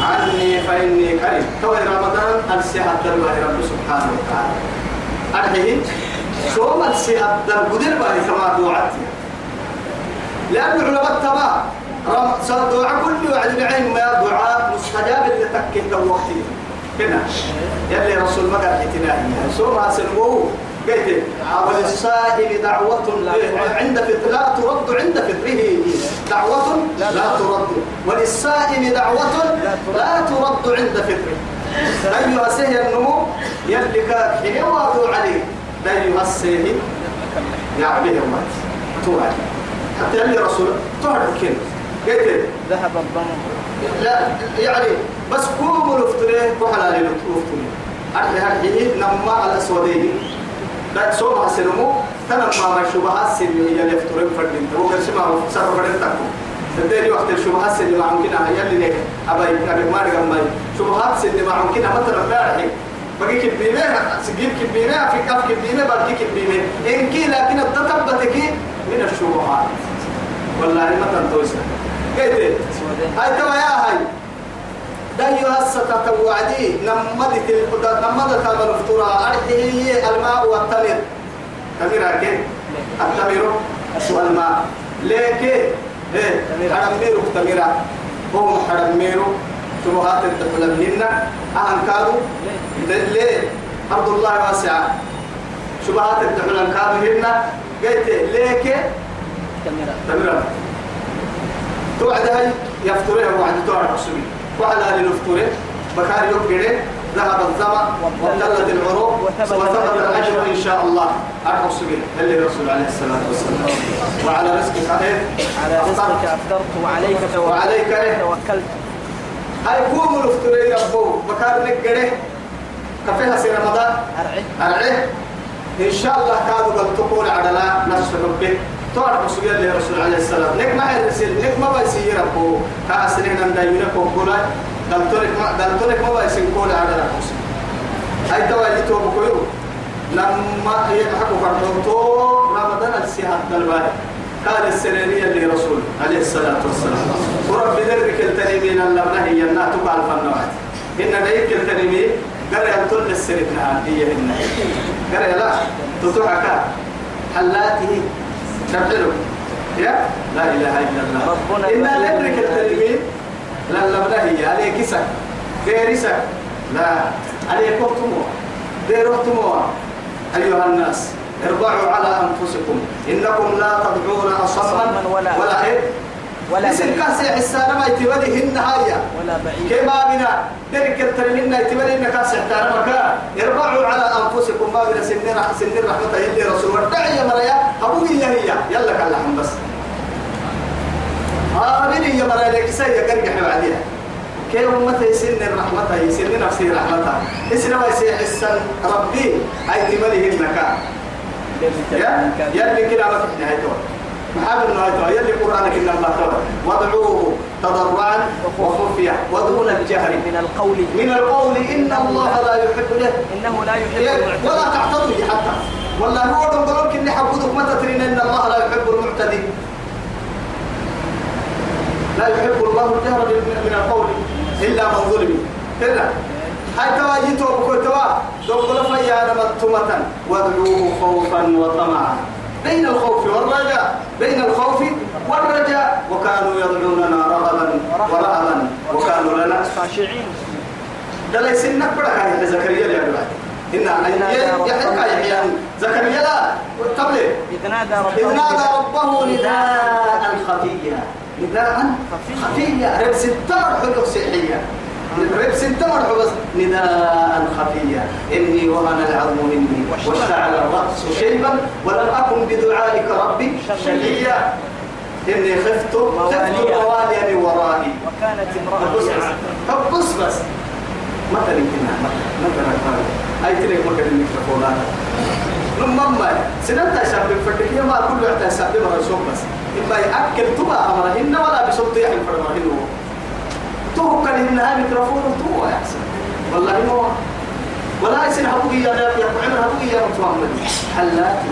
عني فإني كريم. تو رمضان السيحة الله رب سبحانه وتعالى. أرحيه شو ما السيحة القدر باهي كما دوعتي لأن علماء التبع دعاء كل وعد بعين ما دعاء مستجاب اللي تكيه وقتي. هنا يلي رسول ما قال اعتناء سورة سنوه قلت وللسائل دعوة عند فطر لا ترد عند فطره. دعوة لا ترد. وللسائل دعوة لا ترد. عند فطره. أيها سهي النمو يلي كان حين وادوا عليه أيها السهي يعبيه الله. توعد. حتى يلي رسول تعرف كلمة قلت ذهب الضمن. لا يعني بس كوم الافتريه وحلا للافتريه أرحي هرحيه نما على أسودين لا سوما سلمو تنم ما شبهات سن هي الافترين فردين. هو قال سما سر فردين تكو تدري وقت الشبهات سن ما ممكن هي اللي لك أبا أبي ما ماي. شبهات سن ما ممكن مثلا بارحي. بقي كبيمة سجيب كبيمة في كف كبيمة بقي كبيمة إن كي لكن التتبتك من الشبهات. والله ما تنتوسها قلت هاي توا يا هاي. دايو هسه تتوعدي نمدت القدر نمدت المفتورة أرحيه الماء والتمر. تمر هكي التمر والماء. ليك؟ إيه؟ حرميرو تمرا هم حرميرو شبهات الدخل منهن أهم كانوا؟ ليه؟ أرض الله واسعة. شبهات الدخل كانوا هن قلت ليك؟ كاميرا تمرا توعد هاي يفتريها وعد توعد حسبي وعلى هذه الفتورة بكار يبقى ذهب الظما وابتلت العروق. وثبت الأجر إن شاء الله. أحسبي اللي الرسول عليه الصلاة والسلام. وعلى رزقك على رزقك أفطرت وعليك توكلت. وعليك توكلت. هاي قوموا الفتورة يربو بكار نقره كفيها سي رمضان. أرعي. أرعيه إن شاء الله كادوا قد تقول عدلا. نفس ربك تعرف سجل الله رسول عليه السلام لك ما يرسل لك ما بيسير ربو كاسرين عند يمينك وقولا دلتونك ما دلتونك ما بيسير قول عدلا هاي توا اللي تو بكيو لما يحكوا فرحوتو رمضان السيحة الباري قال السنانية لرسول عليه الصلاة والسلام. ورب ذرك التنمين اللبنة هي الناتو قال فالنوات إن ديك التنمين قال يمتل السنة هي هنا قال لا تطوعك حلاته تبحلو يا؟ لا إله إلا الله. ربنا إن ذرك لنا. التنمين لا اللبنة هي عليك سك غير سك لا. عليكم تموا ديروا أيها الناس اربعوا على أنفسكم. إنكم لا تدعون أصماً ولا- ولا إيه؟ ولا بعيد. كاسي حسانا ما يتولي هن هايا. ولا بعيد. كما بنا درك الترمين يتولي إن كاسي احتانا مكا اربعوا على أنفسكم ما بنا سنين سنين رحمة يلي رسول ودعي يا مريا أبو هي هي يلا كاللحم بس. آمين يا مريا لك سيا قرقح بعديها. كي أمتي سن الرحمة سن نفسي رحمتها إسنا ما يسيح السن ربي أي تملي النكا يا يلي كده ما في نهايته. محاب نهايته يلي قرآنك إن الله تعالى وادعوه تضرعا وخفيا ودون الجهر. من القول. من القول إن الله لا يحب له. إنه لا يحب ولا تعتضي حتى. والله هو دنقلوك إني حبودك ما تترين إن الله لا يحب المعتدي. لا يحب الله الجهر من القول. إلا من ظلم. كذا. هاي توا جيتوا بكتوا دنقل فيا نمتمة وادعوه خوفا وطمعا. بين الخوف والرجاء بين الخوف والرجاء. وكانوا يدعوننا رغبا ورهبا وكانوا لنا خاشعين. ده ليس إنك كان زكريا يا دلوقتي إن يحيى يحيى زكريا لا. قبل. إذ نادى ربه ربه نداء خفيا. نداء خفيا. رب ستار حلق سيحية رب ستار بس. نداء خفيا إني وهن العظم مني. واشتعل الرأس شيبا ولم أكن بدعائك ربي شقيا. إني خفت خفت. مواليا. من ورائي. وكانت امرأة بس. بص بس. مثلا كنا مثلا هاي تري مكان الميكروفون هذا؟ لما ما سنتا شاب فتك يا ما كل وقت شاب مرة شوف بس. إما يأكل تبا أمرهن ولا يعني فرمهن هو تو كان إنها ميكروفون تو يا حسن والله هو ولا يصير حبوقي يا يا عمر حبوقي يا محمد حلاتي.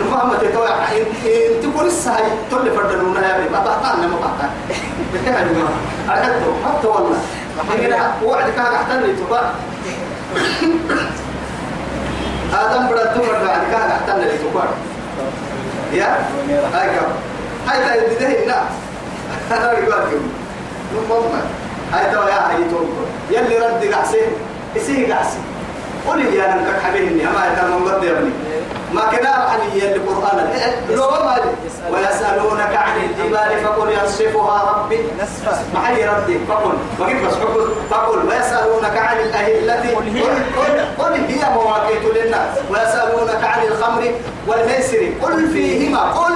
نفهم تتوى إنت كل الساعة تولي فردنونا يا بي ما بحطان ما بحطان بكها يا جماعة أخذته حتى والله. هنا وعد كان أحتل لي تبا آدم بدا تمر بعد كان أحتل لي تبا يا؟ هاي كم؟ هاي تاي بده هنا. أنا رجعت هاي توا يا هاي توم يلي رد قعسي إسيه قعسي قولي يا أنا كحبيبني أما يتم من يا ابني؟ ما كنا عن القرآن لو ما ويسألونك عن الجبال فقل ينصفها ربي. نسفا محي ردي فقل. وقف بس فقل. فقل ويسألونك عن الأهلة. قل هي. قل, قل هي مواقيت للناس. ويسألونك عن الخمر والميسر. قل فيهما. قل قل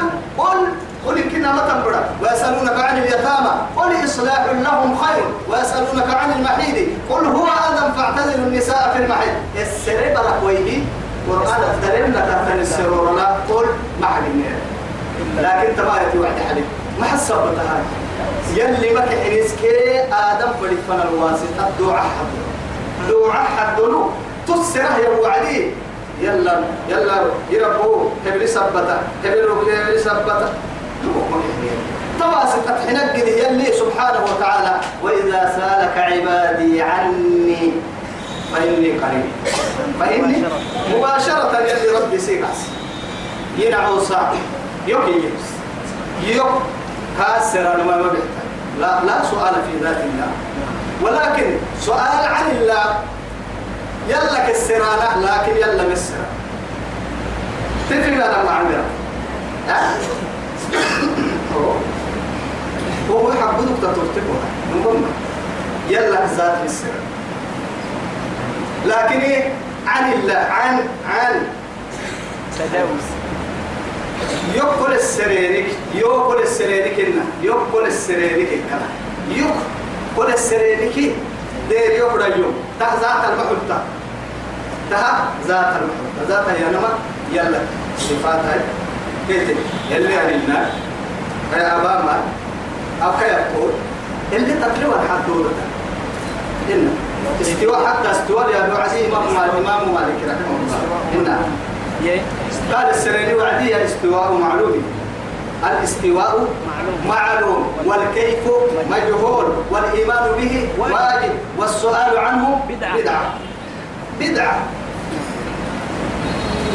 ما تنبرا ويسألونك عن اليتامى قل إصلاح لهم خير. ويسألونك عن المحيض قل هو أذى فاعتزلوا النساء في المحيض. السرب ركويه قرآن افترمنا تحت السرور لا قل ما حد لكن تبايتي واحد حديث ما حسبتها يلي ما كحنسكي آدم بلفنا الواسطة. دعاء حد. دعاء حد تسره يا وعدي يلا يلا يربو هبلي سبتا هبلي هبلي سبتا تواسط حنق يلي سبحانه وتعالى وإذا سألك عبادي عني فإني قريب. فإني مباشرة يلي ربي سيقاس ينعو صعب يوك يجلس يوك كاسر أنا ما بحتاج لا لا سؤال في ذات الله. ولكن سؤال عن الله. يلا كسرانة لكن يلا مسرة تفرق هذا مع عمرة هو يحبونك تترتبها نقول يلا ذات مسرة لكن إيه؟ عن الله عن عن تداوس يقول السريرك يقول السريرك إنه يقول السريرك كنا يقول السريرك دير يقول اليوم. ته ذات المحبة. ته ذات المحبة. ذات هي نما يلا. صفات كيف يلي علينا. يا أبا ما أو كي يقول اللي حد دورة إن. استواء حتى استواء يا أبو عزيز إمام مالك إمام مالك رحمه الله. إن. قال السريري وعدي الاستواء معلوم. الاستواء معلوم. معلوم. والكيف مجهول. والإيمان به واجب. والسؤال عنه بدعة. بدعة. بدعة.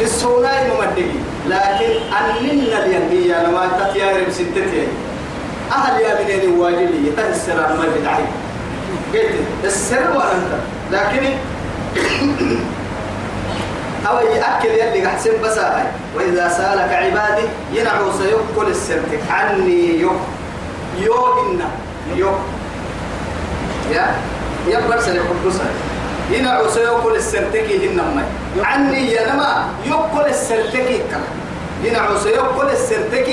للسوناي ممدقي لكن أننا اليهدية لما تتيارب ستتين أهل يا بنين واجبي تهسر ما بدعي. قلت السر وأنت. لكن أو يأكل يلي أحسن بس هاي وإذا سألك عبادي ينعو سيقول السرتك عني يو يو إنا يو يا. يبقى سيقول بس ينعو سيقول السرتك هنما عني يا نما. يقول السرتك كلا. ينعو سيقول السرتك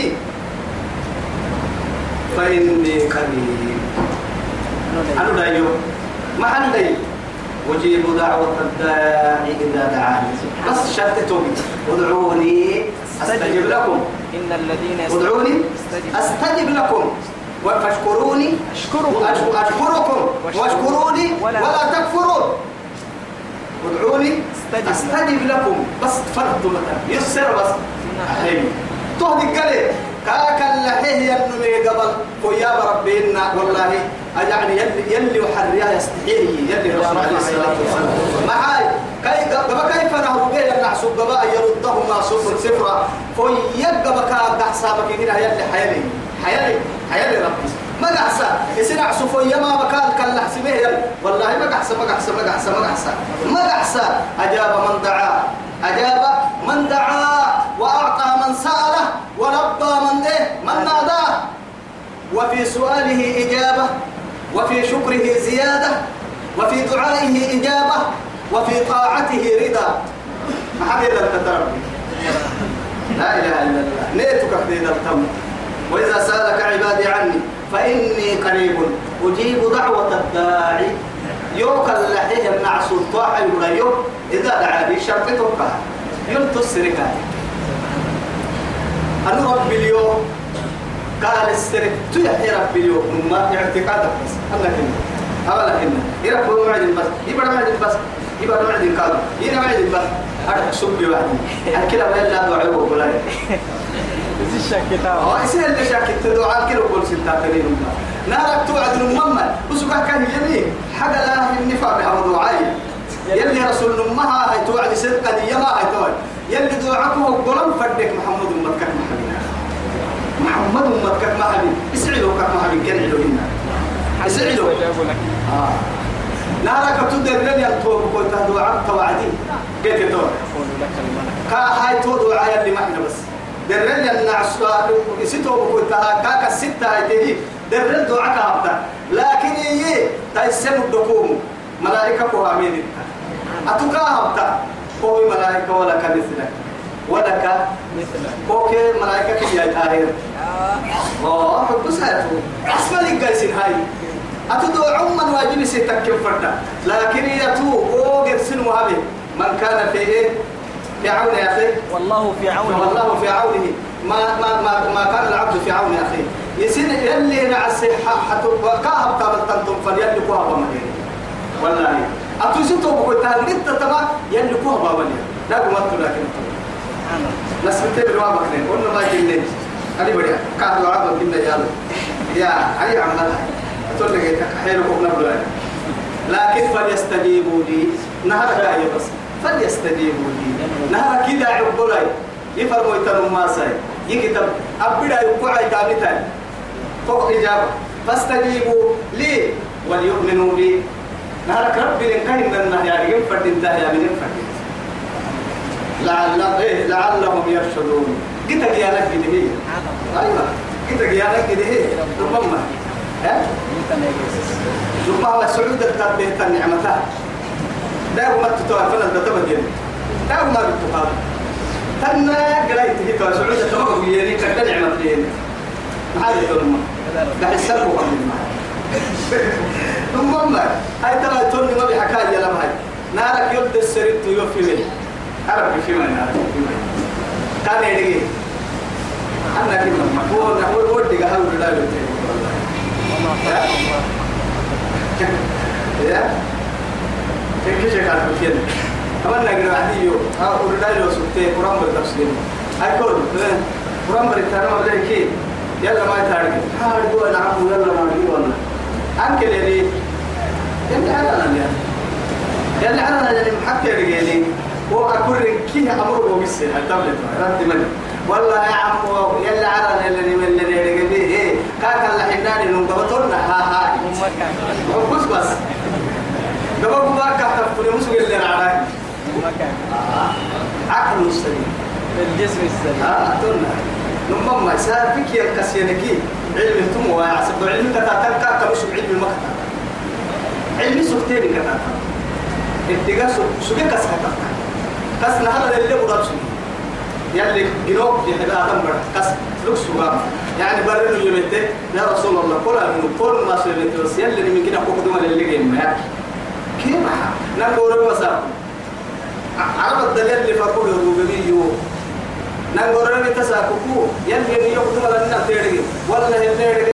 فإني قريب. أنا دايو. ما دايو. أجيب دعوة الداعي إذا دعاني. بس شرطتهم ادعوني أستجب لكم. إن الذين ادعوني أستجب لكم. فاشكروني أشكركم. أشكركم. واشكروني ولا- تكفرون. ادعوني أستجب لكم. بس فرضوا مثلا يسر بس. أحيي تهدي قلي كاكا اللحيه ينمي قبل ويا ربنا والله يعني يلي يلي وحريها يستحيه يلي رسول عليه الصلاة والسلام. معاي كي قبل كيف نهر به ينعسوا قبا يردهما صفر صفرا فيقبا كا حسابك هنا يلي حيلي. حيلي. حيلي ربي. ما قحسا يسنع صفو يما مكان كلا حسبه يل والله ما قحسا ما قحسا ما قحسا ما قحسا ما قحسا أجاب من دعا. أجاب من دعا وأعطى من سأله ولبى من إيه من ناداه وفي سؤاله إجابة وفي شكره زيادة وفي دعائه إجابة وفي طاعته رضا. ما حد لا إله إلا الله. نيتك في التم وإذا سألك عبادي عني فإني قريب أجيب دعوة الداعي. يوك اللحيه النعس الطاعة يقول إذا دعاني شرطتك يلت السرقة أنا رب اليوم؟ قال السرق تيحي رب اليوم؟ ما اعتقادك بس. أنا كنا أولا كنا يرب هو معدن بس. يبقى معدن بس. يبقى معدن قال. ينا معدن بس. أنا سبي واحد. الكلام لا دعوه ولا إيش الشكتاب آه يصير اللي شاكت تدعى كيلو كل ستة ترين نارك توعد المما وسبح كان يمين حاجة لا النفاق موضوعي يلي رسول نمها هاي توعد صدقة دي ما هاي توعد. يلي دعاكم قلم فدك محمد أمتك محمد. محمد أمتك محمد اسعلوا كك محمد كان علوهنا اسعلوا آه نارك تدر لن ينطوب قلت دعاك توعدي. قلت دور. كا هاي تو دعاء اللي معنا بس. درل النعس يسيتو بقول تها كاك الستة هاي تيجي. درل دعاء كابتا لكن يي تايسم الدكوم. ملائكة كوها مين أتوكا هبتا كوي ملائكة ولا كمثلك. ولا ك مثل كوكي ملائكة يا تاهر. آه حب سايتو أسمع لك جالسين هاي. أتدو عمان واجب سيتكم فردا. لكن يتو أو قرسن وهبه من كان في إيه؟ في عون يا أخي. والله في عون والله في عونه. ما ما ما ما كان العبد في عون اخيه يسن يلي نعس حتى كاهب تابل تنتم فليلي كوها بمهين والله. أتوسيتو بقول تهديد تتما يلي كوها بمهين لا قمت لكن أنا ناس بتبي ما بكرين قلنا ما جنين أنا بدي كان العبد كنا يلا يا أي عملها تقول لك حيلكم نبلا لكن فليستجيبوا لي نهر جاي بس فليستجيبوا لي نهر كده عقبلاي يفرموا يتنو ما ساي يكتب أبدا يقعي تابتان فوق إجابة فاستجيبوا لي وليؤمنوا بي نهارك ربي لنكهن من يعني ينفرد انتهى من ينفرد لعل إيه لعلهم يرشدون. قلت يا لك كده هي. أيوه. قلت يا لك كده هي. ربما ها؟ ما ربما سعود التربيه النعمتها ده ما تتوها فلا ده تبدل ده ما بتقال تنا قريت هي تو سعود التوقف يعني لين ما هذا ده السلب وقبل ما ثم هاي ترى توني ما بحكايه لما هاي نارك يبدا السرير يوفي لي عرب في ما نارك في ما كان يدقي أنا كنا هو هو ودي قهوة لا خلق الله يا؟ كيف شيء كان كده أما نقول عادي يو. ها وردا لو سبتة قرآن بالتفسير أكون قرآن بالتفسير ما بدي كي. يلا ما يتارك. هاد هو نعم يلا ما نقول والله أنك اللي يلا أنا. يلا أنا يعني محكي رجالي هو أكون كيه أمره بس التابلت رد من والله يا عم يلا أنا اللي من اللي رجالي إيه كاك الله حناني نقطنا ها ها. كان بس. بس قبل ما كان تفكر مسوي اللي كان عقل السليم الجسم السليم آه تونا لما ما سافك يا كسينكي علم تم ويعصب علم كتاتك كمش علم المكتب علم سكتين كتاتك اتجاه سوق كسكتك كسنا هذا اللي برا يلي جنوب يحب آدم بر. كس لوك سوغام. يعني برنو يمته يا رسول الله كل من كل ما سيرت بس يلي من كده فوق دوما اللي جاي ما كيف نقول بس عرب الدليل اللي فرقوا الربوبية نقول ربي تساكوكو يلي يقدم لنا تيري. ولا هي تيري